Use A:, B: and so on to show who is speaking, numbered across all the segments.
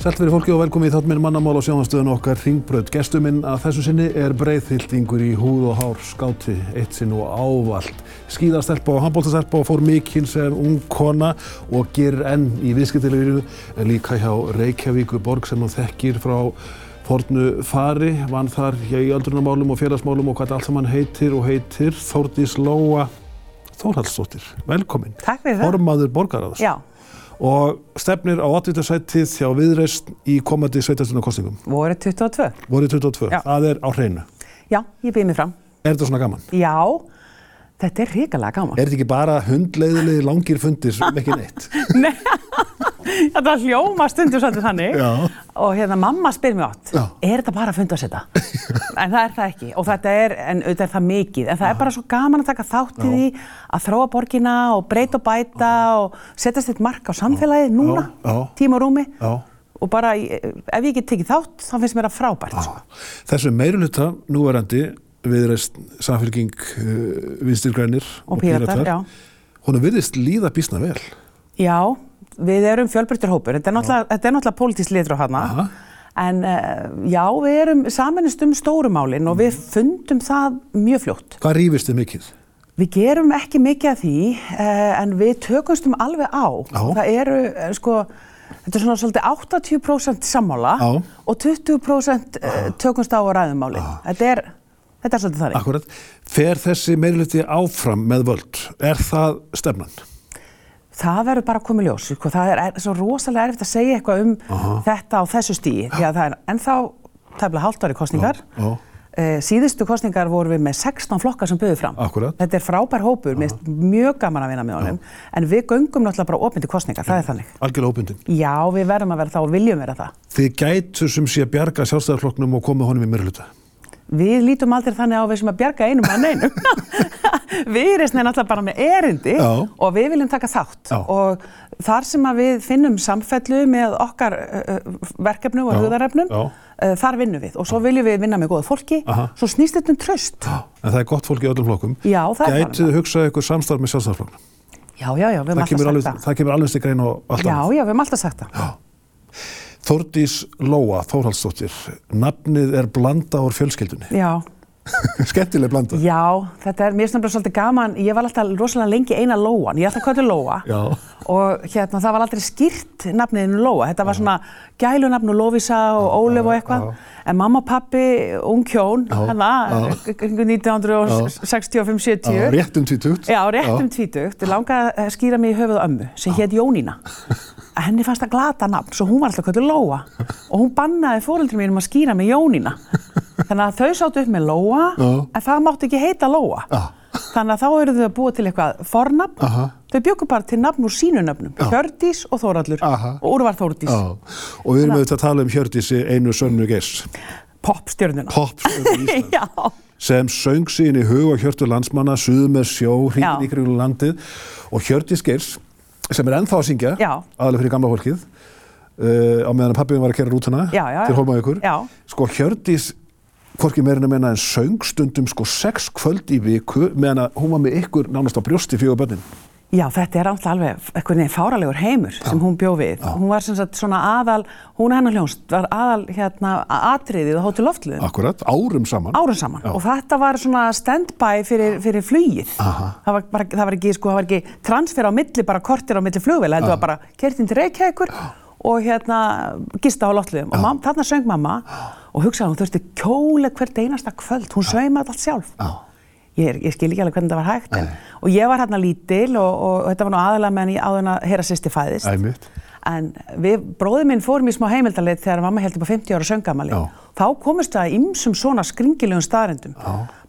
A: Sælveri fólki og velkomi í þátt minn mannamál á sjónastöðun okkar Ringbröð. Gestur minn að þessu sinni er breyðhildingur í húð og hár skáti, eitt sinn og ávalt. Skíðastelpa og handbóltastelpa og fór mikinn sem ung kona og gerir enn í viðskiptileginu en líka hjá Reykjavíku borg sem hún þekkir frá fornu fari. Vann þar hjá í öldrunamálum og félagsmálum og hvað allt saman heitir og heitir. Þórdís Lóa Þórhaldsdóttir, velkomin.
B: Takk fyrir það.
A: Formaður borgaráðs.
B: Já,
A: og stefnir á 80. sætið hjá viðreist í komandi sveitastunarkostningum.
B: voru 22.
A: Voru 22.
B: Já.
A: Það er á hreinu.
B: Já, ég býð mig fram.
A: Er þetta svona gaman?
B: Já, þetta er hrikalega gaman.
A: Er þetta ekki bara hundleiðilegi langir fundir sem ekki neitt?
B: Nei, þetta hljóma stundur svolítið þannig.
A: Já.
B: Og hérna mamma spyr mér átt,
A: Já.
B: er þetta bara að funda að setja? en það er það ekki. Og þetta er, en auðvitað er það mikið. En það er bara svo gaman að taka þátt í því að þróa borgina og breyta og bæta og setjast eitt mark á samfélagið núna,
A: Já, já.
B: tíma og rúmi.
A: Já.
B: Og bara, ef ég get tekið þátt, þá finnst mér það frábært. Sko.
A: Þessu meiruluta núverandi viðreist samfélking uh, vinstirgrænir
B: Og Píratar, já.
A: Hún er virðist líða bísna vel.
B: Já, við erum fjölbreyttur hópur. Þetta er náttúrulega, náttúrulega pólitísk litur á hana.
A: Aha.
B: En uh, já, við erum saminist um stórumálinn og við fundum það mjög fljótt.
A: Hvað rífist þið mikið?
B: Við gerum ekki mikið af því uh, en við tökumstum alveg á.
A: Já.
B: Það eru, uh, sko, þetta er svona svolítið 80% sammála
A: Já.
B: og 20% uh, tökumst á ræðumáli. Þetta er, þetta er svolítið þannig.
A: Akkurat. Fer þessi meiruluti áfram með völd? Er það stefnan?
B: Það verður bara að koma í ljós, sko. það er, er svo rosalega erfitt að segja eitthvað um þetta á þessu stíi, því að það er ennþá tæmlega hálft ári kostningar.
A: Já.
B: Uh, síðustu kostningar vorum við með 16 flokkar sem buðu fram.
A: Akkúrat.
B: Þetta er frábær hópur, finnst mjög gaman að vinna með honum, en við göngum náttúrulega bara opindi kostningar, það er þannig.
A: Algjörlega óbundin.
B: Já, við verðum að vera það og viljum vera það.
A: Þið gætu sem sé að bjarga sjálfstæðarflokknum og koma honum í meiruluta.
B: Við lítum aldrei þannig á við sem að bjarga einum að neinum. við erum náttúrulega bara með erindi
A: Já.
B: og við viljum taka þátt.
A: Já.
B: Og þar sem við finnum samfellu með okkar uh, verkefnum og
A: Já.
B: hugðarefnum,
A: Já.
B: uh, þar vinnum við. Og svo viljum við vinna með góða fólki,
A: Aha.
B: svo snýst þetta um tröst.
A: En það er gott fólk í öllum flokkum.
B: Já, það er
A: Gætið þið hugsað ykkur samstarf með sjálfstæðarflokknum?
B: Já, já, já, við
A: Það
B: höfum alltaf sagt það.
A: það kemur alveg stikra inn og allt
B: Já, já, við höfum alltaf sagt það.
A: Þórdís Lóa Þórhaldsdóttir, nafnið er blanda úr fjölskyldunni.
B: Já,
A: Skemmtileg blanda.
B: já, þetta er, mér finnst nefnilega svolítið gaman, ég var alltaf rosalega lengi eina Lóan, ég ætla að kalla Lóa
A: Já.
B: Og hérna það var aldrei skýrt nafniðinu Lóa, þetta var svona gælunafn og Lóvísa og Ólef og eitthvað, en mamma og pappi, ung hjón, hérna, kringu 1965-70,
A: Já, rétt um tvítugt.
B: Já, rétt um tvítugt, langaði að skýra mig í höfuð ömmu sem hétt Jónína. Henni fannst það glata nafn, svo hún var alltaf kvöldur Lóa. Og hún bannaði fóreldri mínum að skýra mig Jónína. Þannig að þau sáttu upp með Lóa, en það mátti ekki heita Lóa. Þannig að þá eru þau að búa til eitthvað fornafn,
A: Aha.
B: þau byggu bara til nafn úr sínu nöfnum, Hjördís og Þórallur
A: Aha.
B: og úr var Þórdís,
A: Já. Og við erum auðvitað að tala um Hjördísi einu sönnu geiss.
B: popstjörnuna.
A: Popstjörnu Íslands.
B: Já,
A: sem söng sín í hug og hjörtu landsmanna, suðu með sjó, hringin í kringum landið og Hjördís Geirs, sem er ennþá að syngja, aðalega fyrir gamla fólkið, uh, á meðan að pappið var að kera
B: já,
A: til.
B: Já.
A: Sko Hjördís, hvorki meirinn að menna en söng stundum sko sex kvöld í viku meðan að hún var með ykkur nánast á brjósti fjögur börnin.
B: Já, þetta er alltaf alveg einhvern veginn fáralegur heimur sem hún bjó við. Hún var sem sagt svona aðal, hún hennar hljónst, var aðal hérna atriðið á Hótel Loftluðum
A: Akkurat, árum saman.
B: árum saman. Og þetta var svona stand-by fyrir, fyrir flugið. Það var, bara, það var ekki, sko, það var ekki transfer á milli, bara kortir á milli flugvela, heldur var bara kert inn til Reykjavíkur og hérna gista á Loftluðum og mam, þarna söng mamma og hugsaði að hún þurfti kjóle hvert einasta kvöld, hún saumaði allt sjálf.
A: Já.
B: Ég, ég skil ekki alveg hvernig það var hægt en, og ég var hérna lítil og, og, þetta var nú aðalega meðan ég áður en að heyra sýsti fæðist
A: Æmitt.
B: en við, bróði minn fórum í smá heimildaleit þegar mamma held upp á 50 ára söngamali
A: Já.
B: þá komist það ymsum svona skringilegum staðrendum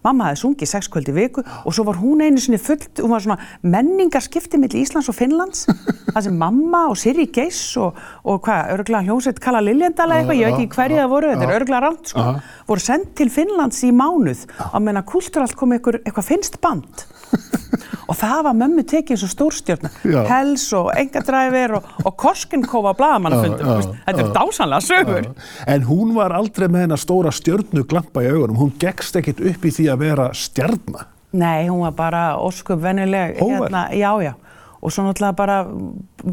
B: mamma hafði sungið sex kvöld í viku og svo var hún einu sinni fullt hún var svona menningarskipti millir Íslands og Finnlands. Það sem mamma og Sirri Geiss og, og hvað, örgulega hljómsveit Kalla Liljendala eitthvað, ég veit ekki hverju það voru þetta er örgulega rámt sko, voru sendt til Finnlands í mánuð. Á meðan kulturalt kom eitthvað finnst band og það var mömmu tekið eins og stórstjórna. Hels og Engadræfir og, og Korskenkófa blagamannafundum þetta er dásanlega sögur
A: En hún var aldrei með hennar stóra stjörnu glampa í augunum. Hún gekkst ekkit upp í því að vera stjarna.
B: Nei, hún var bara óskup venjuleg
A: Hógvær.
B: hérna, já, já og svo náttúrulega bara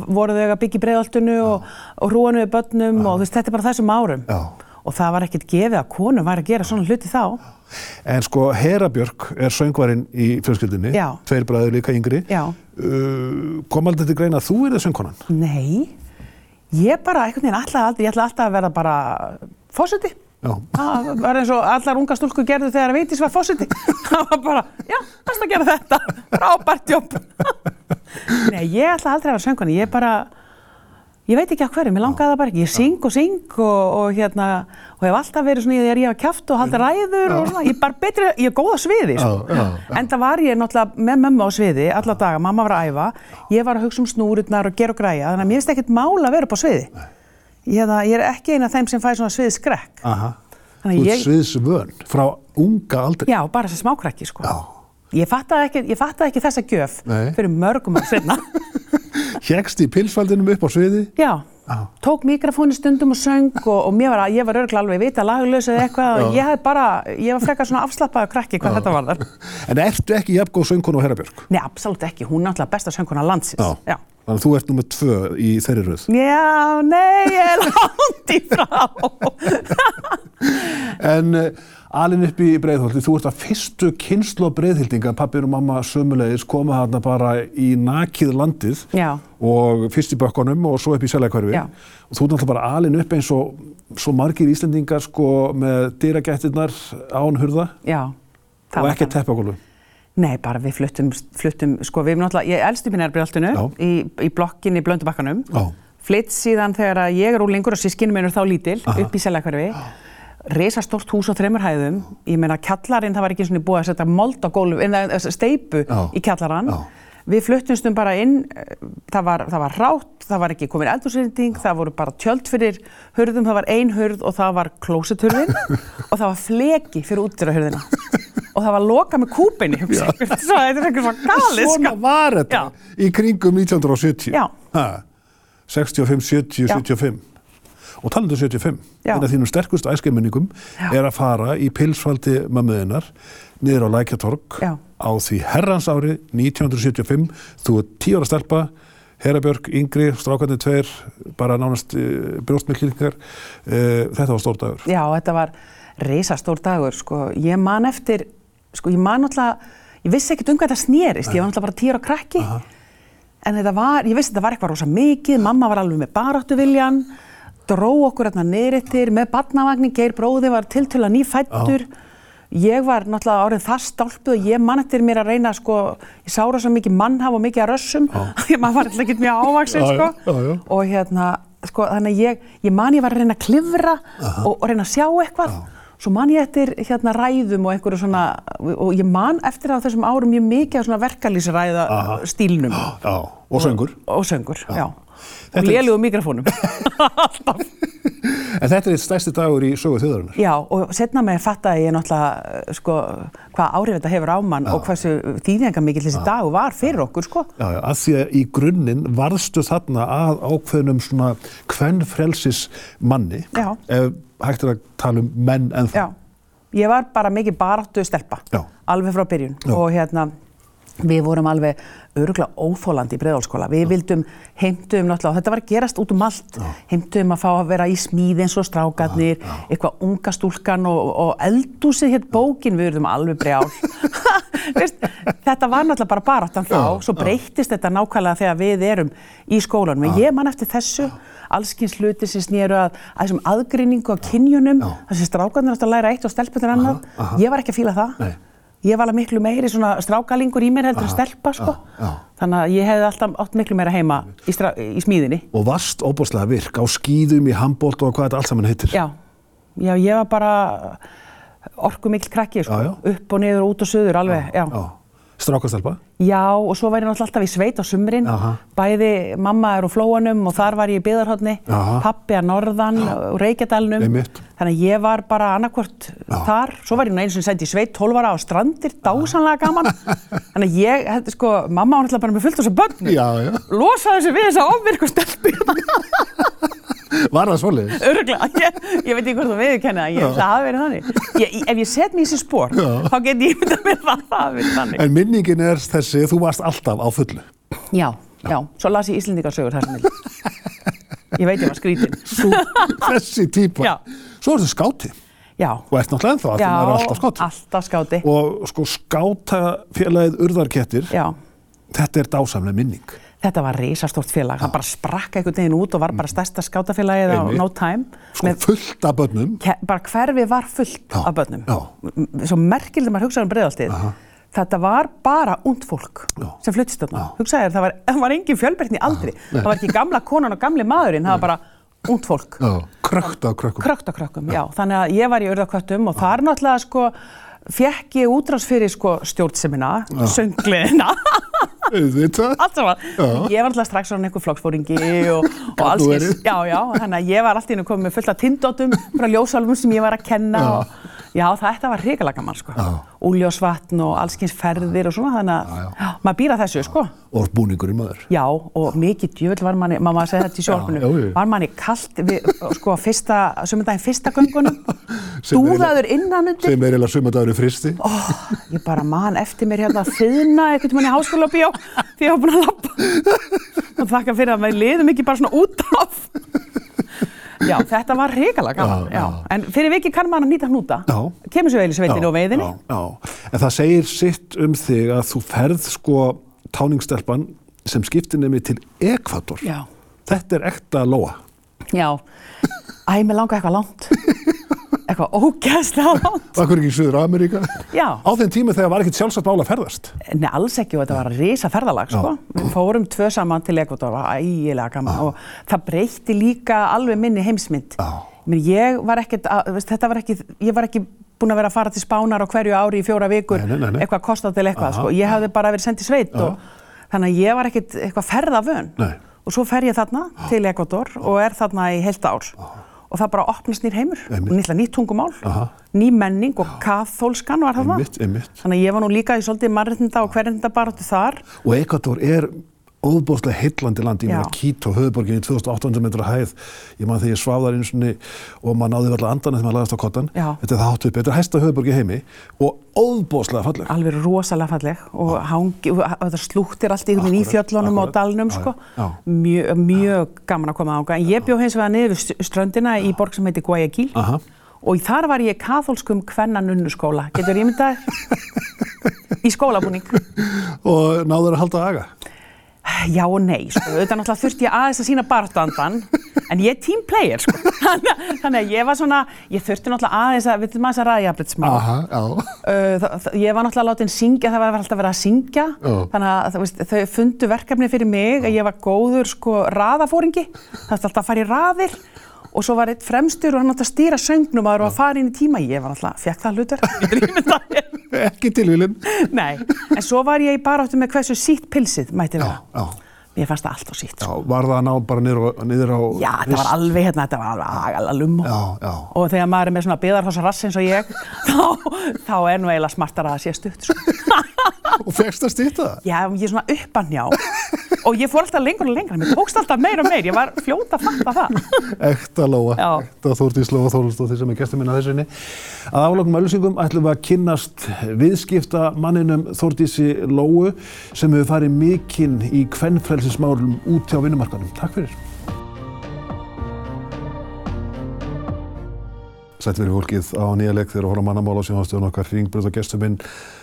B: voru þau að byggja í breiðoltunu og, og hrúanu við börnum og veist, þetta er bara þessum árum
A: Já.
B: Og það var ekkert gefið að konu var að gera svona hluti þá
A: En sko, Hera Björk er söngvarinn í fjölskyldinni,
B: Já.
A: tveir bræður líka yngri. Uh, kom aldrei til greina að þú er það söngkonan?
B: Nei, ég bara einhvern veginn alltaf aldrei, ég ætla alltaf að verða bara fósiti. Það var eins og allar unga stúlku gerðu þegar að veitis var fósiti. Það var bara, já, best að gera þetta, frábært jobb. Nei, ég ætla aldrei að vera söngkona, ég bara, ég veit ekki á hverju, mér langaði það bara ekki. Ég syng og syng og, og hérna, og hef alltaf verið svona í því að ég hafa kjátt og halda ræður og svona, ég er bara betri, ég er góð á sviði, sko. En það var ég náttúrulega með mömmu á sviði alla daga, mamma var að æfa, ég var að hugsa um snúrurnar og gera og græja, þannig að mér finnst ekkert mál að vera upp á sviði. Ég, það, ég er ekki eina af þeim sem fæ svona sviðskrekk.
A: Þú
B: að
A: ert
B: ég,
A: sviðsvön frá unga aldri.
B: já, bara þessi smákrakki, sko.
A: Já.
B: Ég fattaði ekki, ég fattaði ekki þessa gjöf
A: Nei.
B: fyrir mörgum ár sinna.
A: Hjekst í pilsfaldinum upp á sviði.
B: já,
A: Já.
B: tók mikrofóni stundum og söng og, og var, ég var örgla alveg vita laglaus eða eitthvað og ég hef bara, ég var frekar svona afslappaður krakki hvað þetta var þar.
A: En ertu ekki jafn góð söngkona og Hera Björk?
B: Nei, absolutt ekki, hún er náttúrulega besta söngkona landsins.
A: Já. Þannig að þú ert nummið tvö í þeirri röð.
B: Já, nei, ég er langt í frá.
A: En uh, alin upp í Breiðholti, þú ert að fyrstu kynslu breiðhildinga, pappir og mamma sömulegis koma þarna bara í nakið landið
B: Já.
A: og fyrst í bökkunum og svo upp í seljakverfi og þú ert náttúrulega bara alin upp eins og svo margir Íslendingar sko með dyragættirnar án hurða
B: Já.
A: og ekki
B: þannig. Nei, bara við fluttum, fluttum sko við erum náttúrulega, ég elst upp í
A: Já.
B: í, í blokkinni í Blöndubakkanum, flytt síðan þegar að ég er úrlingur og sískinu minn er þá lítil upp í Seljakverfi, resa stórt hús á þreymur hæðum, ég meina kjallarinn, það var ekki svona búið að setja mold á gólf, en það steipu í kjallarann,
A: Já.
B: Við fluttumstum bara inn, eh, það var, það var rátt, það var ekki komin eldúsrýnding, það voru bara tjöld fyrir hurðum, það var ein hurð og það var klóseturðin og það var fleki fyrir útdyrahurðina og það var loka með kúpinni, þetta er eitthvað svo galið,
A: Svona
B: sko.
A: var þetta
B: Já.
A: í kringum 1970.
B: Já.
A: Ha, 65, 70,
B: Já.
A: 75. Og talandu 75,
B: Já.
A: eina af þínum sterkust æskeminningum
B: Já.
A: er að fara í pilsfaldi mömmuðinnar niður á Lækjatorg. Á því herrans ári 1975. Þú er tíu ára stelpa, Herabjörg, yngri, strákarnir tveir, bara nánast uh, brjóstmiklingar. Uh, þetta var stór dagur.
B: Já, þetta var reysastór dagur, sko. Ég man eftir, sko, ég man alltaf, ég vissi ekkert um hvað þetta snerist, ég var alltaf bara tíur á krakki. En þetta var, ég vissi þetta var eitthvað rosa mikið, mamma var alveg með baráttu viljan, dró okkur hérna neyrittir með barnavagnin, Geir bróði var tiltöla nýfættur. Ég var náttúrulega árið það stálpuð og ég man eftir mér að reyna, sko, ég sára svo mikið mannhaf og mikið að rössum, því að maður var alltaf ekki mjög ávaksin,
A: Já, já,
B: sko.
A: já, já.
B: Og hérna, sko, þannig að ég, ég man ég var að reyna að klifra og, og reyna að sjá eitthvað. Svo man ég eftir hérna ræðum og einhverju svona, og ég man eftir á þessum árum mjög mikið af svona verkalýsræða stílnum
A: Já, og söngur.
B: og söngur, já. Og lélugu mikrofónum.
A: En þetta er eitt stærsti dagur í sögu þjóðarinnar.
B: Já, og setna með fattaði ég náttúrulega, uh, sko, hvað áhrif þetta hefur á mann og hversu þýðingamikill þessi dagur var fyrir okkur, sko.
A: Já, já, að því að í grunninn varðstu þarna að ákveðnum svona kvennfrelsis manni,
B: Já.
A: ef hægt er að tala um menn en
B: Já, ég var bara mikið baráttu stelpa,
A: Já.
B: alveg frá byrjun
A: Já.
B: og hérna við vorum alveg öruglega óþólandi í breiðálskóla. Við vildum, heimtum náttúrulega, og þetta var að gerast út um allt, heimtum að fá að vera í smíði eins og strákarnir, eitthvað unga stúlkan og, og eldúsið hér bókin, við verðum alveg brjál. Þetta var náttúrulega bara baráttan þá, svo breyttist þetta nákvæmlega þegar við erum í skólanum. En ég man eftir þessu, allskins hluti sem snýru að, aðgrinningu á kynjunum, þessi strákarnir átt að læra eitt og stelpunir annað. Ég var ekki að fíla það.
A: Nei.
B: Ég var alveg miklu meiri svona strákalingur í mér heldur en stelpa sko.
A: já.
B: Þannig að ég hefði alltaf átt miklu meira heima í, í smíðinni.
A: Og varst óbúslega virk á skýðum í handbólt og hvað þetta allt saman heitir.
B: Já, já ég var bara orku mikil krakki sko.
A: Já, já.
B: Upp og niður og út og suður alveg, já.
A: Strákastelpa.
B: Já, og svo var ég náttúrulega alltaf í sveit á sumrin.
A: Aha.
B: Bæði mamma er úr flóanum og þar var ég í byðarhóttni. Pappi að norðan og Reykjadalnum.
A: Einmitt.
B: Þannig að ég var bara annarkvort þar. Svo var ég nú einu sem sent í sveit 12 ára á strandir, dásanlega gaman. Þannig að ég, þetta, sko, mamma var náttúrulega bara með fullt á þessu börnum. Losaði þessu við þessa ofvirku stelpu.
A: Var það svoleiðis?
B: Öruglega, ég, ég veit ekki hvort þú viðurkenni það, ég held að hafi verið þannig. Ég, ef ég set mér í þessi spór, þá get ég myndað mér það, hafi verið þannig.
A: En minningin er þessi, þú varst alltaf á fullu.
B: Já, Já, svo las ég Íslendingarsögur þar sem vil. Ég veit ég var skrítin.
A: Þú, þessi típa.
B: Já.
A: Svo er þetta skáti
B: Já,
A: og ert náttúrulega ennþá að
B: já,
A: það er alltaf skáti.
B: alltaf skáti.
A: Og sko skátafélagið Urðarkettir,
B: Já,
A: þetta er dásamlega minning.
B: Þetta var risastort félag. Það bara sprakk einhvern veginn út og var bara stærsta skátafélagið á no time.
A: Sko
B: Með,
A: fullt af börnum.
B: bara hverfið var fullt
A: Já,
B: af börnum.
A: já.
B: Svo merkileg maður hugsaði um breiðaltið. Þetta var bara ungd fólk
A: Já.
B: sem fluttist þarna. Hugsaði þér, það var, var engin fjölbreytni aldrei. Það var ekki gamla konan og gamli maðurinn, það var bara ungd fólk.
A: Já. Krökt af krökkum.
B: Krökt á krökkum, já. Þannig að ég var í urðaköttum og þar náttúrulega sko fekk ég útrás fyrir sko stjórnsemina, söngliðina, allt saman. Ég var alltaf strax svona einhver flokksfóringi og, og alls. Já, já, þannig að ég var alltaf inn að koma með fullt af tindótum frá ljósálfum sem ég var að kenna
A: Já.
B: og já, þetta var hrikalega gaman sko. Úljósvatn og allskins ferðir og svona, þannig að maður býra þessu sko.
A: Og búningurinn maður.
B: Já, og mikið djöfull var manni, mamma segja þetta í
A: jú.
B: var manni kallt við, sko, fyrsta, sumundaginn fyrsta göngunum, dúðaður innan undir,
A: Sem er eiginlega sumadagur fristi.
B: ég bara man eftir mér hérna að þyðna einhvern veginn í háskóla bíó því ég var búin að lappa og þakka fyrir að maður liðum ekki bara svona út af. Já, þetta var hrikalega gaman,
A: Já,
B: já,
A: já.
B: En fyrir vikið kann maður að nýta hnúta, kemur svo vel í sveitinu og
A: já. En það segir sitt um þig að þú ferð sko táningstelpan sem skiptir nefni til Ekvator.
B: Já.
A: Þetta er ekta lóa.
B: Já, æ, mér langa eitthvað langt, eitthvað ógæðslega langt.
A: Akkur ekki í Suður Ameríka.
B: Já.
A: Á þeim tími þegar var ekkert sjálfsagt mál að ferðast.
B: Nei, alls ekki og þetta var risa ferðalag sko. Við fórum tvö saman til Ekvator, var ægilega gaman og það breytti líka alveg minni heimsmynd.
A: Já.
B: Menn, ég var ekkert, þetta var ekki, ég var ekki búin að vera að fara til Spánar á hverju ári í fjóra vikur,
A: Nei, nei, nei,
B: eitthvað kostað til eitthvað, sko. Ég hafði bara verið sendið sveit og þannig að ég var ekkert eitthvað ferðavön.
A: Nei.
B: Og svo fer ég þarna til Ekvator og er þarna í heilt ár. Og það bara opnast nýr heimur, nýtt, tungumál,
A: Aha.
B: ný menning og kathólskan var.
A: Einmitt, einmitt.
B: Þannig að ég var nú líka í svolítið mannréttinda og hverjenda baráttu þar.
A: Og Ekvator er óbúðslega heillandi land, ég meina Quito, höfuborgin í 2800 metra hæð, ég man þegar ég svaf þar eins og maður náði alltaf andan þegar maður lagast á kottan,
B: Já.
A: þetta er það hátt upp, þetta er hæsta höfuborgi heimi og óbúðslega falleg.
B: Alveg rosalega falleg og hangi, þetta slúttir allt í fjöllunum og dalnum sko. Mjög, mjög gaman að koma ánga. En ég bjó hins vegar niður ströndina í borg sem heitir Guayaquil
A: Aha.
B: og þar var ég í kathólskum kvennanunnuskóla. Getur ég myndað? í skólabúning.
A: Og náður að halda aga.
B: Já og nei, sko, auðvitað náttúrulega þurfti ég aðeins að sína baráttandan, en ég er team player, sko, þannig að- að ég var svona, ég þurfti náttúrulega aðeins að, við þurfum aðeins að ræða jafnblitsmál.
A: Aha, já.
B: Uh, það, það, ég var náttúrulega látin syngja, það var alltaf verið að syngja,
A: Já.
B: þannig að það, veist, þau fundu verkefni fyrir mig að ég var góður sko raðafóringi, það var alltaf að fara í raðir. Og svo var eitt fremstur og hann átti að stýra söngnum að það var að fara inn í tíma, ég var alltaf, fekk það hlutur,
A: Ekki tilvílinn.
B: nei, en svo var ég í baráttu með hversu sítt pilsið mætti vera.
A: Já.
B: Mér fannst það allt og sítt.
A: Já, var það að ná bara niður, á- niður á...
B: Já, þetta var alveg hérna, þetta var alveg.
A: Já, já.
B: Og þegar maður er með svona byðarhossa rass eins og ég, þá, þá er nú eiginlega smartara að sé stutt. Sko.
A: Og fegst að stýta það?
B: Já, ég er svona uppanjá og ég fór alltaf lengur og lengra, mér tókst alltaf meir og meir, ég var fljóta að fatta það.
A: Ekta Lóa,
B: Já.
A: ekta Þórdís Lóa Þórsdóttir sem er gestur minna þessinni. Að afloknum öllusingum ætlum við að kynnast viðskipta manninum Þórdísi Lóu sem hefur farið mikinn í kvennfrelsismálum út hjá vinnumarkanum. Takk fyrir. Sætt verið fólkið á nýja leik þegar að horfa á mannamála sem hafstöðun okkar ringbröð og gestur minn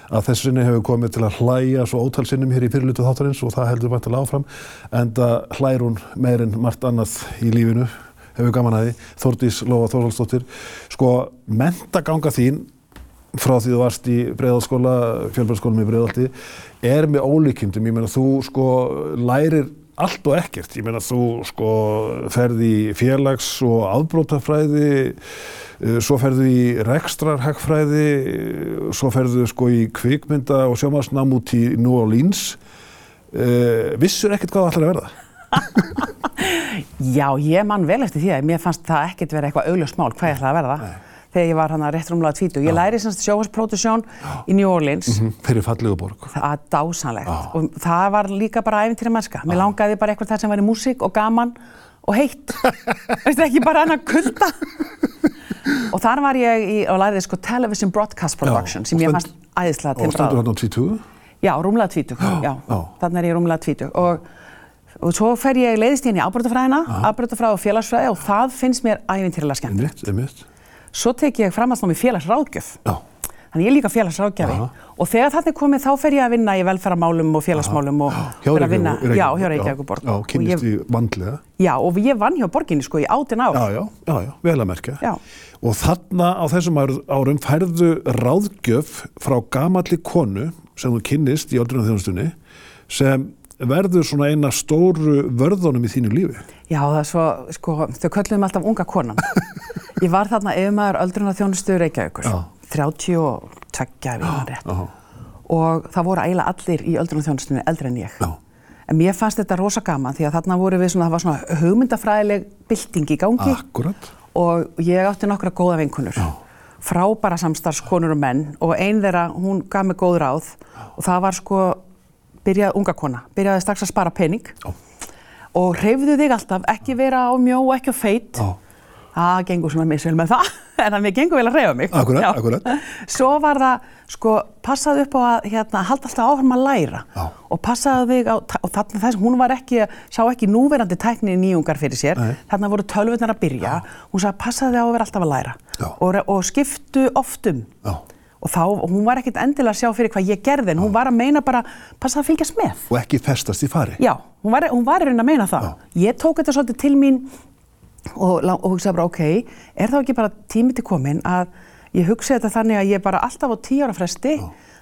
A: að þessu sinni hefur komið til að hlæja svo ótal sinnum hér í fyrirlutu þáttarins og það heldur vantilega áfram en það hlær hún meirinn margt annað í lífinu hefur gaman að því, Þórdís Lófa Þórhaldsdóttir sko, mentaganga þín frá því þú varst í breiðalskóla, fjölbjörnskólum í breiðalti er með ólíkindum, ég meina þú sko lærir allt og ekkert, ég meina þú sko ferði í félags- og afbrótafræði eh, svo ferðu í rekstrarhagfræði eh, svo ferðu sko í kvikmynda og sjómasnám út í New Orleans. Uh, vissur ekkert hvað það ætlar að verða?
B: Já, ég man vel eftir því að mér fannst það ekkert vera eitthvað augljóst mál hvað ég ætlaði að verða. Það þegar ég var hann að rétt rúmlega tvítu. Ég læri semst sjóhasprodusjón í New Orleans,
A: fyrir fallegu borg
B: það er dásanlegt og það var líka bara æfintýra mennska. Mér langaði bara eitthvað þar sem væri músík og gaman og heitt. Veistu ekki bara hann að kulda. og þar var ég í, og læriði sko Television Broadcast Production sem
A: og
B: ég fannst æðislega
A: og stendur
B: tilbráð.
A: hann á 20
B: Já, rúmlega tvítug, já,
A: já.
B: þannig er ég rúmlega tvítug og og svo fer ég leiðist inn í ábrotafræðina, ábrotafræði og félagsfræði og það finnst mér ævintýrlega skemmtilegt.
A: Einmitt, einmitt.
B: Svo tek ég framhaldsnám í félagsráðgjöf.
A: Já.
B: Þannig ég er líka félagsráðgjafi og þegar þetta er komið þá fer ég að vinna í velferðarmálum og félagsmálum og fer að vinna, já, hjá Reykjavíkuborg.
A: Já,
B: Og
A: kynnist
B: ég,
A: vandlega.
B: já, og ég vann hjá borginni sko í átinn ár.
A: Já, já, já, já, vel að merkja.
B: Já.
A: Og þarna á þessum ár- árum færðu ráðgjöf frá gamalli konu sem þú kynnist í öldrunarþjónustunni sem verður svona eina stóru vörðunum í þínu lífi.
B: Já, það er svo, sko, þau kölluðum alltaf unga konan. Ég var þarna yfirmaður öldrunar þjónustu Reykjavíkur,
A: Já.
B: 32 ef ég mann rétt.
A: Já,
B: Og það voru eiginlega allir í öldrunar þjónustunni eldri en ég.
A: já,
B: En mér fannst þetta rosa gaman því að þarna voru við svona, það var svona hugmyndafræðileg bylting í gangi
A: akkurat.
B: og ég átti nokkra góða vinkunur. Frábæra samstarfskonur og menn og ein þeirra, hún gaf mig góð ráð og það var sko, byrjað unga kona, byrjaði strax að spara pening
A: Já.
B: og hreyfðu þig alltaf, ekki vera á mjó og ekki á feit.
A: Já,
B: Það gengur svona misvel með það, en það mér gengur vel að hreyfa mig.
A: Akkúrat,
B: Já.
A: akkúrat.
B: Svo var það, sko, passaði upp á að hérna, halda alltaf áfram að læra
A: Já.
B: og passaði þig á, og þarna þess, hún var ekki, sá ekki núverandi tækni nýjungar fyrir sér,
A: Nei.
B: þarna voru tölvurnar að byrja, hún sagði passaði þig á að vera alltaf að læra
A: Já.
B: og, og skiptu oft um.
A: já.
B: Og þá, hún var ekkert endilega að sjá fyrir hvað ég gerði, en hún var að meina bara, passaði að fylgjast með.
A: Og ekki festast í fari.
B: Já, hún var, hún var í raun að meina það. Ég tók þetta svolítið til mín og, og hugsaði bara, ok, er þá ekki bara tími til komin að ég hugsaði þetta þannig að ég bara alltaf á tíu ára fresti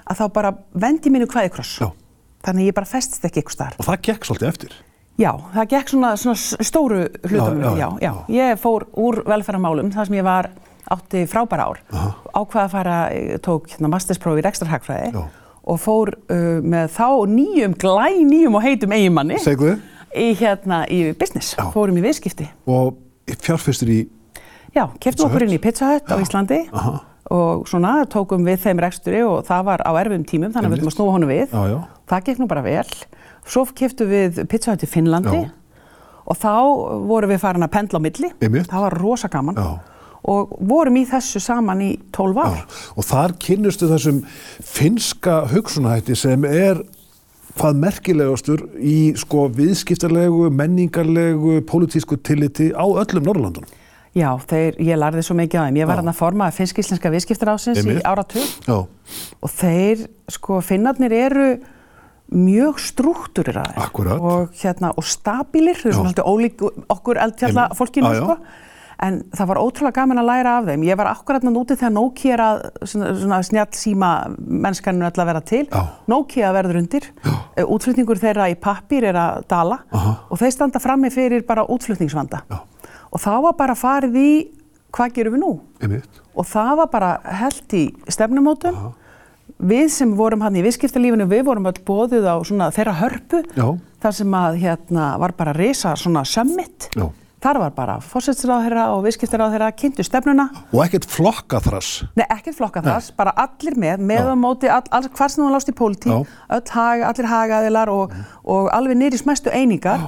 B: að þá bara vendi mínu hvaði kross.
A: Já.
B: Þannig að ég bara festist ekki ykkur starf.
A: Og það gekk svolítið eftir.
B: Já, það gekk svona, svona stóru hlutum.
A: Já, já,
B: já, já. Ég fór úr velferðarmálum þar sem ég var átti frábæra ár. Ákvaða að fara, ég tók hérna mastersprófi í rekstrarhagfræði
A: Já.
B: og fór uh, með þá nýjum, glæ nýjum og heitum eiginmanni í hérna í business,
A: Já.
B: fórum í viðskipti.
A: og fjárfestur í,
B: Já, keftum okkur inn í Pizza Hut á Íslandi
A: Aha.
B: og svona tókum við þeim reksturi og það var á erfum tímum þannig að við þurfum að snúa honum við.
A: já, já,
B: Það gekk nú bara vel. Svo keftum við Pizza Hut í Finnlandi
A: Já.
B: og þá vorum við farin að pendla á milli.
A: Einmitt.
B: Það var rosa gaman og vorum í þessu saman í 12 ár.
A: Og þar kynnustu þessum finska hugsunahætti sem er hvað merkilegastur í sko viðskiptarlegu, menningarlegu, pólitísku tilliti á öllum Norrlandunum.
B: Já, þeir, ég lærði svo mikið á þeim. Ég var hann að forma finsk-íslenska viðskiptarásins í áratug.
A: Já,
B: og þeir, sko, finnarnir eru mjög struktúriraðir
A: Akkúrat.
B: og, hérna, og stabílir, þau eru svona svolítið ólík okkur eldfjalla fólkinu, sko. En það var ótrúlega gaman að læra af þeim. Ég var akkurat nátt úti þegar Nokia er að svona, svona snjall síma mennskaninu öll að vera til.
A: Já.
B: Nokia verður undir. Já. Útflutningur þeirra í pappír er að dala
A: Aha.
B: og þeir standa frammi fyrir bara útflutningsvanda.
A: Já.
B: Og þá var bara farið í hvað gerum við nú?
A: einmitt.
B: og það var bara held í stefnumótum við sem vorum hann í viðskiptalífinu við vorum öll bóðið á svona þeirra hörpu þar sem að hérna var bara risa svona summit
A: Já.
B: Þar var bara fórsætsráðherra og viðskiptaráðherra kynntu stefnuna
A: Og ekkert flokkaþrass.
B: Nei, ekkert flokka þess, bara allir með, með á móti, all, all, hvar sem þú lást í pólitík,
A: Já.
B: öll haga, allir hagaðilar og, og alveg nýri smæstu einingar,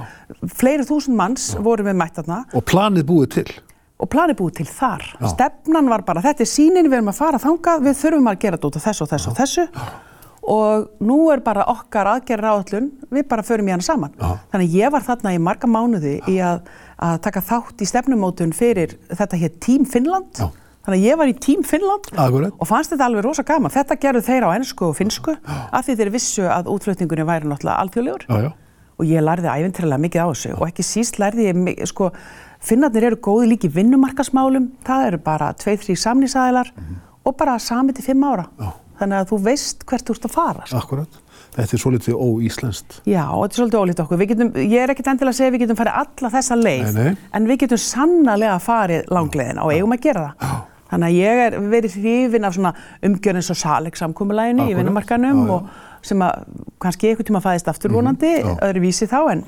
B: fleiri þúsund manns voru við mætt þarna
A: Og planið búið til.
B: og planið búið til þar.
A: Já.
B: Stefnan var bara, þetta er sínin, við erum að fara þangað, við þurfum að gera þetta út af þessu og þessu og þessu og nú er bara okkar aðgerra áallun, við bara förum í hana saman.
A: Já.
B: Þannig ég var þarna í marga mánuði í að, að taka þátt í stefnumótun fyrir þetta hér Team Finnland.
A: Já.
B: Þannig að ég var í Team Finnland
A: Akkúrat.
B: og fannst þetta alveg rosa gaman. Þetta gerðu þeir á ennsku og finnsku af því þeir vissu að útflutningunni væri náttúrulega alþjóðlegur
A: Já, já.
B: og ég lærði æfintrilega mikið á þessu og ekki síst lærði ég, sko, finnarnir eru góði líki vinnumarkasmálum, það eru bara tveið, þrý samnýsæðilar og bara sami til fimm ára.
A: Já.
B: Þannig að þú veist hvert þú ert að fara. sko.
A: Akkurat. Þetta er svolítið óíslenskt.
B: Já, þetta er svolítið ólítið okkur. Getum, ég er ekkert endilega að segja að við getum farið alla þessa leið,
A: Nei, nei.
B: en við getum sannarlega farið langleiðina og eigum að gera það. Þannig að ég er verið hrifin af eins og salegsamkomulæginu í vinnumarkanum
A: Já, já.
B: og sem að kannski einhvern tíma fæðist aftur vonandi,
A: já.
B: öðru vísi þá, en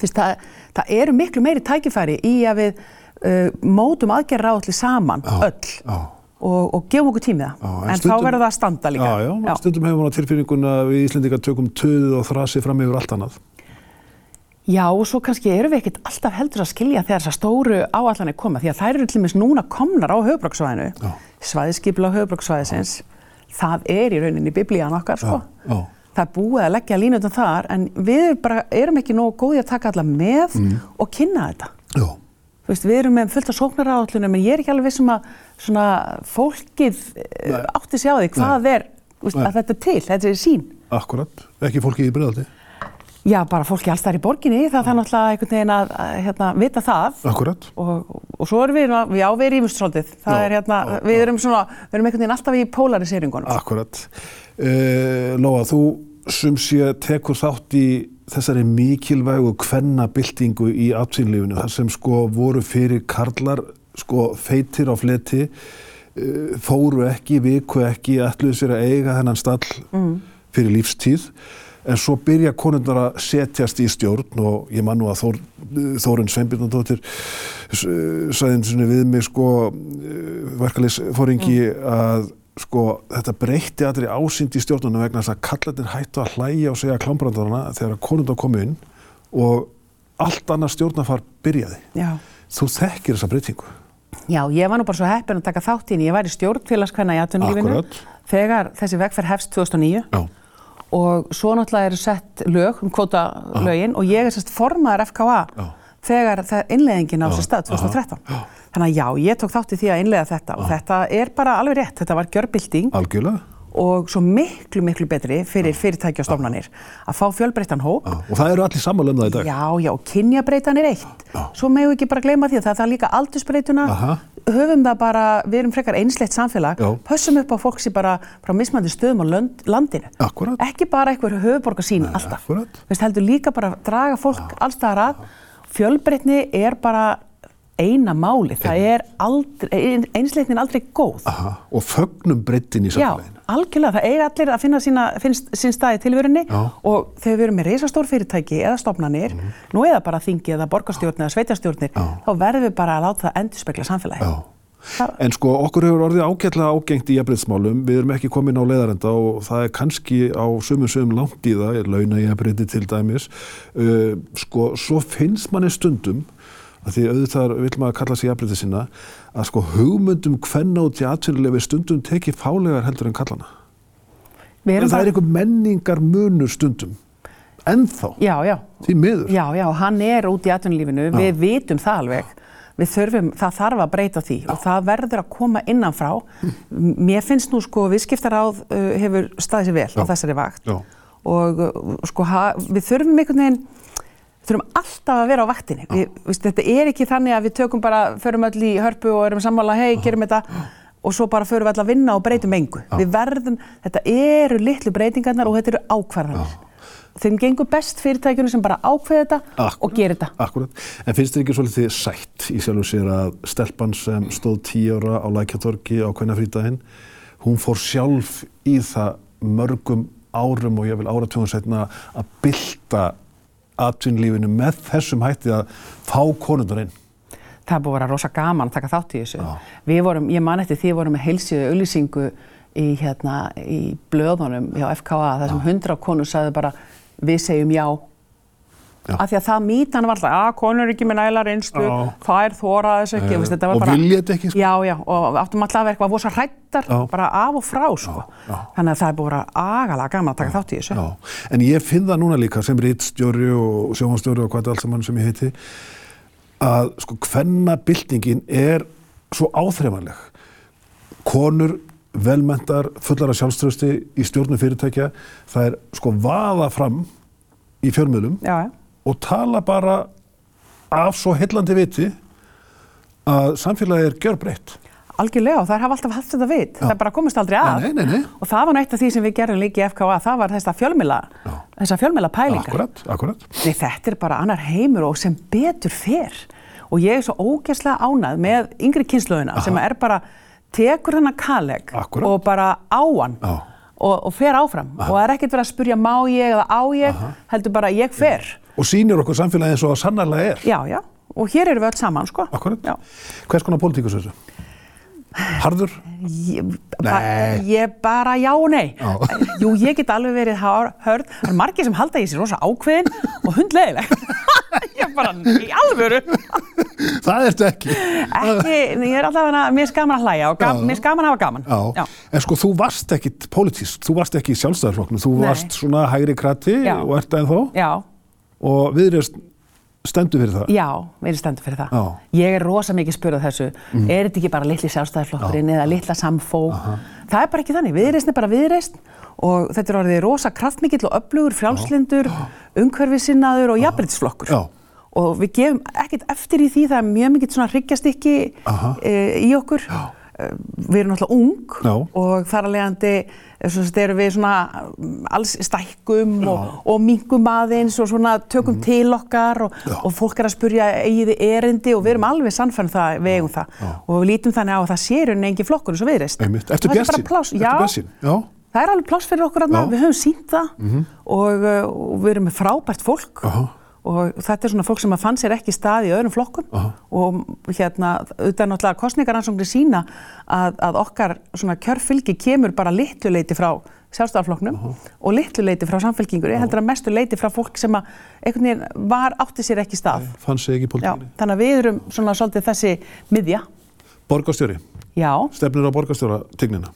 B: fyrst, það, það eru miklu meiri tækifæri í að við uh, mótum aðgerra áalli saman, öll,
A: Já.
B: Og, og gefum okkur tímið það.
A: Já, en
B: en
A: stundum-
B: þá verður það að standa líka.
A: Já, já, stundum hefur maður á tilfinninguna að við Íslendingar tökum töðið og þrasi fram yfir allt annað.
B: Já, og svo kannski erum við ekkert alltaf heldur að skilja þegar þessar stóru áallanir koma, því að þær eru til dæmis núna komnar á höfbruksvæðinu,
A: Já.
B: svæðiskipla á höfbruksvæðisins, það er í rauninni biblían okkar, sko.
A: Já, já.
B: það er búið að leggja línutum þar en við bara, erum ekki nógu góði að taka alla með og kynna þetta. Veist, við erum með fullt af sóknaráallunum en ég er ekki alveg vissum að svona fólkið
A: Nei.
B: Nei. átti sig á því hvað er, þú veist,
A: Nei.
B: að þetta er til, þetta er sín.
A: akkurat. Ekki fólki í bregðaldi.
B: Já, bara fólki alls þar í borginni, það þarf náttúrulega einhvern veginn að, hérna, vita það
A: Akkurat.
B: og, og svo erum við, já, við erum svolítið, það
A: Já,
B: er hérna,
A: já,
B: við erum svona, við erum einhvern veginn alltaf í polariseringunum.
A: Akkurat. Uh, Lóa, þú sem sé tekur þátt í þessari mikilvægu kvennabildingu í atsýnlífinu, þar sem sko voru fyrir karlar sko feitir á fleti, uh, fóru ekki, viku ekki, ætluðu sér að eiga þennan stall fyrir lífstíð. En svo byrja konundar að setjast í stjórn og ég man nú að Þór, Þórun Sveinbjörnadóttir sagði einu sinni við mig sko verkefliðsfóringi að sko þetta breytti allir ásýnd í stjórnunum vegna þess að kallarnir hættu að hlæja og segja klámbrandarana þegar að konundar komu inn og allt annað stjórnafar byrjaði.
B: Já.
A: Þú þekkir þessa breytingu.
B: Já, ég var nú bara svo heppin að taka þátt í henni, ég var í stjórnfélagskvenna í atvinnulífinu
A: Akkúrat.
B: þegar þessi vegferð hefst 2009
A: Já.
B: og svo náttúrulega eru sett lög um kvótalögin og ég er sérst formaður FKA
A: Já.
B: þegar það innleiðingin á sér stað 2013.
A: já.
B: Þannig að já, ég tók þátt í því að innleiða þetta og þetta er bara alveg rétt, þetta var gjörbilding
A: Algjörlega.
B: og svo miklu, miklu betri fyrir fyrirtæki og stofnanir að fá fjölbreyttan hóp
A: Já. Og það eru allir sammála um það í dag.
B: Já, já, kynjabreitan er eitt.
A: Já.
B: Svo við ekki bara gleyma því að það er líka aldursbreytuna.
A: Aha.
B: Höfum það bara, við erum frekar einslegt samfélag,
A: Já.
B: pössum upp á fólk sem bara frá mismandi stöðum á lönd, landinu.
A: Akkurat.
B: Ekki bara einhver höfuborgar sín alltaf. Veist, heldur líka bara að draga fólk allstaðar að. Fjölbreytni er bara eina máli. Það er aldrei, einsleitnin aldrei góð.
A: Aha. Og fögnum breyttin í
B: Já,
A: samfélaginu.
B: algjörlega. Það eiga allir að finna sína, finnst, sín stað í tilverunni
A: Já.
B: og þegar við erum með reisastór fyrirtæki eða stofnanir, nú eða bara þingi eða borgarstjórn eða sveitastjórnir,
A: Mhm. Já.
B: þá verðum við bara að láta það endur spekla samfélagi.
A: Já.
B: Það,
A: En sko okkur hefur orðið ágætlega ágengt í jafnbreytismálum, við erum ekki komin á leiðarenda og það er kannski á sumum sumum langt í það, launa jafnbreyti til dæmis, uh, sko svo finnst manni stundum, að því auðvitað vil maður kalla sig jafnbreyti sinna, að sko hugmyndum hvenna út í atvinnulefi stundum tekið fálegar heldur en kallana. En það er einhver menningar munur stundum, ennþá,
B: já, já,
A: því miður.
B: já, já, hann er út í atvinnulífinu, við vitum það alveg. Við þurfum, það þarf að breyta því og það verður að koma innanfrá.
A: Hm.
B: Mér finnst nú sko viðskiptaráð uh, hefur staðið sér vel á þessari vakt
A: Já.
B: og uh, sko við þurfum einhvern veginn þurfum alltaf að vera á vaktinni. Við, veist, þetta er ekki þannig að við tökum bara förum öll í hörpu og erum sammála hei, gerum þetta. Og svo bara förum við öll að vinna og breytum engu. Við verðum, þetta eru litlu breytingarnar og þetta eru ákvarðanir. Þeim gengur best fyrirtækjunum sem bara ákveða þetta
A: Akkurat.
B: og gera þetta.
A: Akkurat, en finnst þér ekki svolítið sætt í sjálfu sér að stelpan sem stóð tíu ára á Lækjatorgi á kvennafrítaginn, hún fór sjálf í það mörgum árum og ég vil áratugum setna að bylta atvinnlífinu með þessum hætti að fá konundur inn.
B: það búið að vera rosa gaman að taka þátt í þessu við vorum, ég man eftir því vorum með heilsíðu auðlýsingu í, hérna, í blöðunum hjá FKA þar sem hundra konur sagði bara við segjum Já. Af því að það mýtan var alltaf að konur ekki með næla reynslu
A: Já.
B: þær þóra þess ekki
A: Eh,
B: veist, þetta var
A: og
B: bara,
A: vilja þetta ekki, sko?
B: já, já, og áttum alltaf að vera eitthvað vosa hrættar
A: Já.
B: bara af og frá sko.
A: já.
B: þannig að það er búið að vera agalega gaman að taka þátt í þessu
A: Já, en ég finn það núna líka sem rítstjóri og sjóhanstjóri og hvað allt saman sem ég heiti að sko hvenna byltingin er svo áþreifanleg. Konur, velmentar, fullar af sjálfströsti í stjórnum fyrirtækja, það er sko vaða fram í fjölmiðlum
B: já, já.
A: Og tala bara af svo heillandi viti að samfélagi er gjörbreytt.
B: Algjörlega og þær hafa alltaf haft þetta vit, það bara komist aldrei að
A: Nei, nei, nei,
B: og það var nú eitt af því sem við gerum líka í FKA, það var þessa fjölmila, þessa fjölmila pælingar.
A: Akkurat, akkurat.
B: Nei, þetta er bara annar heimur og sem betur fer og ég er svo ógeðslega ánað með yngri kynnslöðina sem er bara, tekur kaleg
A: Akkúrat.
B: og bara á hann
A: Já.
B: og, og fer áfram og það er ekkert verið að spurja má ég eða á ég, heldur bara ég fer.
A: Og sýnir okkur samfélagi eins og það sannarlega er.
B: Já, já, og hér erum við öll saman, sko.
A: Akkurat.
B: Já.
A: Hvers konar pólitíkus er þessu? Harður?
B: Ég,
A: Nei.
B: ég bara já og nei
A: Já.
B: Jú, ég get alveg verið hár- hörð Það er margir sem halda ég sér rosa ákveðin og hundleiðileg Ég bara, í alvöru
A: Það ertu ekki.
B: Ekki, ég er alltaf að, mér gaman að hlæja og gam,
A: Já.
B: mér gaman að hafa gaman.
A: Já. en sko þú varst ekkit pólitísk, þú varst ekki í sjálfstæðarflokknum, þú
B: Nei.
A: varst svona hægri krati
B: Já.
A: og ert ennþá
B: Já,
A: og viðreist stendur fyrir það.
B: já, við erum stendur fyrir það.
A: Já. Mm.
B: Ég er rosa mikið spurðað þessu, er þetta ekki bara litli sjálfstæðarflokkurinn eða litla samfó? Það er bara ekki þannig, viðreist er bara viðreist og þetta er orðið rosa kraftmikill og öflugur, frjálslindur, umhverfisinnaður og jafnbrytisflokkur.
A: Já.
B: Og við gefum ekkert eftir í því, það er mjög mikið svona hryggjastykki
A: Aha.
B: e, í okkur. Já. Við erum náttúrulega ung
A: Já.
B: og þar að leiðandi erum við svona mm, alls stækkum og, og mingum aðeins og svona tökum
A: Mhm.
B: til okkar og, og fólk er að spurja eigiði erindi og við erum alveg sannfærum það, við eigum það og við lítum þannig á að það sé rauninni engin flokkur eins og viðreist.
A: Eftir björnsinn,
B: Já,
A: já.
B: það er alveg pláss fyrir okkur aðna,
A: Já. Mhm.
B: við höfum sínt það og, uh, og við erum með frábært fólk
A: Aha.
B: Og þetta er svona fólk sem að fann sér ekki stað í öðrum flokkum
A: Aha.
B: og hérna, auðvitað náttúrulega kostningaransóknir sína að, að okkar svona kjörfylgi kemur bara litlu leiti frá sjálfstæðarflokknum og litlu leiti frá samfélkingur, ég heldur að mestu leiti frá fólk sem að einhvern veginn var átti sér ekki stað.
A: Fann sig ekki pólitíkinni.
B: þannig að við erum svona svolítið þessi miðja.
A: Borgarstjóri,
B: Já,
A: stefnir á borgarstjóra tignina.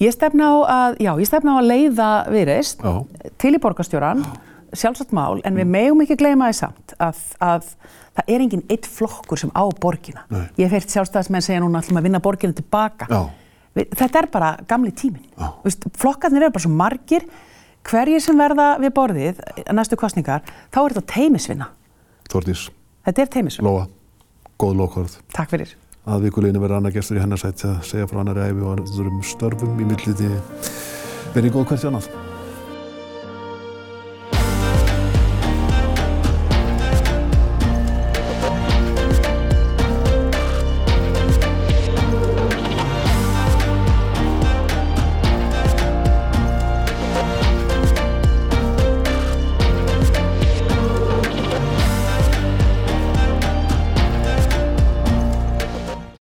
B: ég stefna á að, já, ég stefna á að leiða viðreist til í borgarstjóran, sjálfsagt mál, en við megum ekki gleyma því samt að, að það er enginn eitt flokkur sem á borgina.
A: Nei.
B: Ég hef heyrt sjálfstæðismenn segja núna allum að vinna borgina tilbaka. Við, þetta er bara gamli tíminn.
A: Já.
B: Vist, flokkarnir eru bara svo margir, hverjir sem verða við borðið næstu kostningar, þá er þetta teimisvinna.
A: Þórdís,
B: Þetta er teimisvinna.
A: Lóa, góð lókvörð.
B: Takk fyrir.
A: Að vikuleginu verður annar gestur í hennarsætt að segja frá annari æfi og öðrum störfum í milliti. Verið góð hvert annað.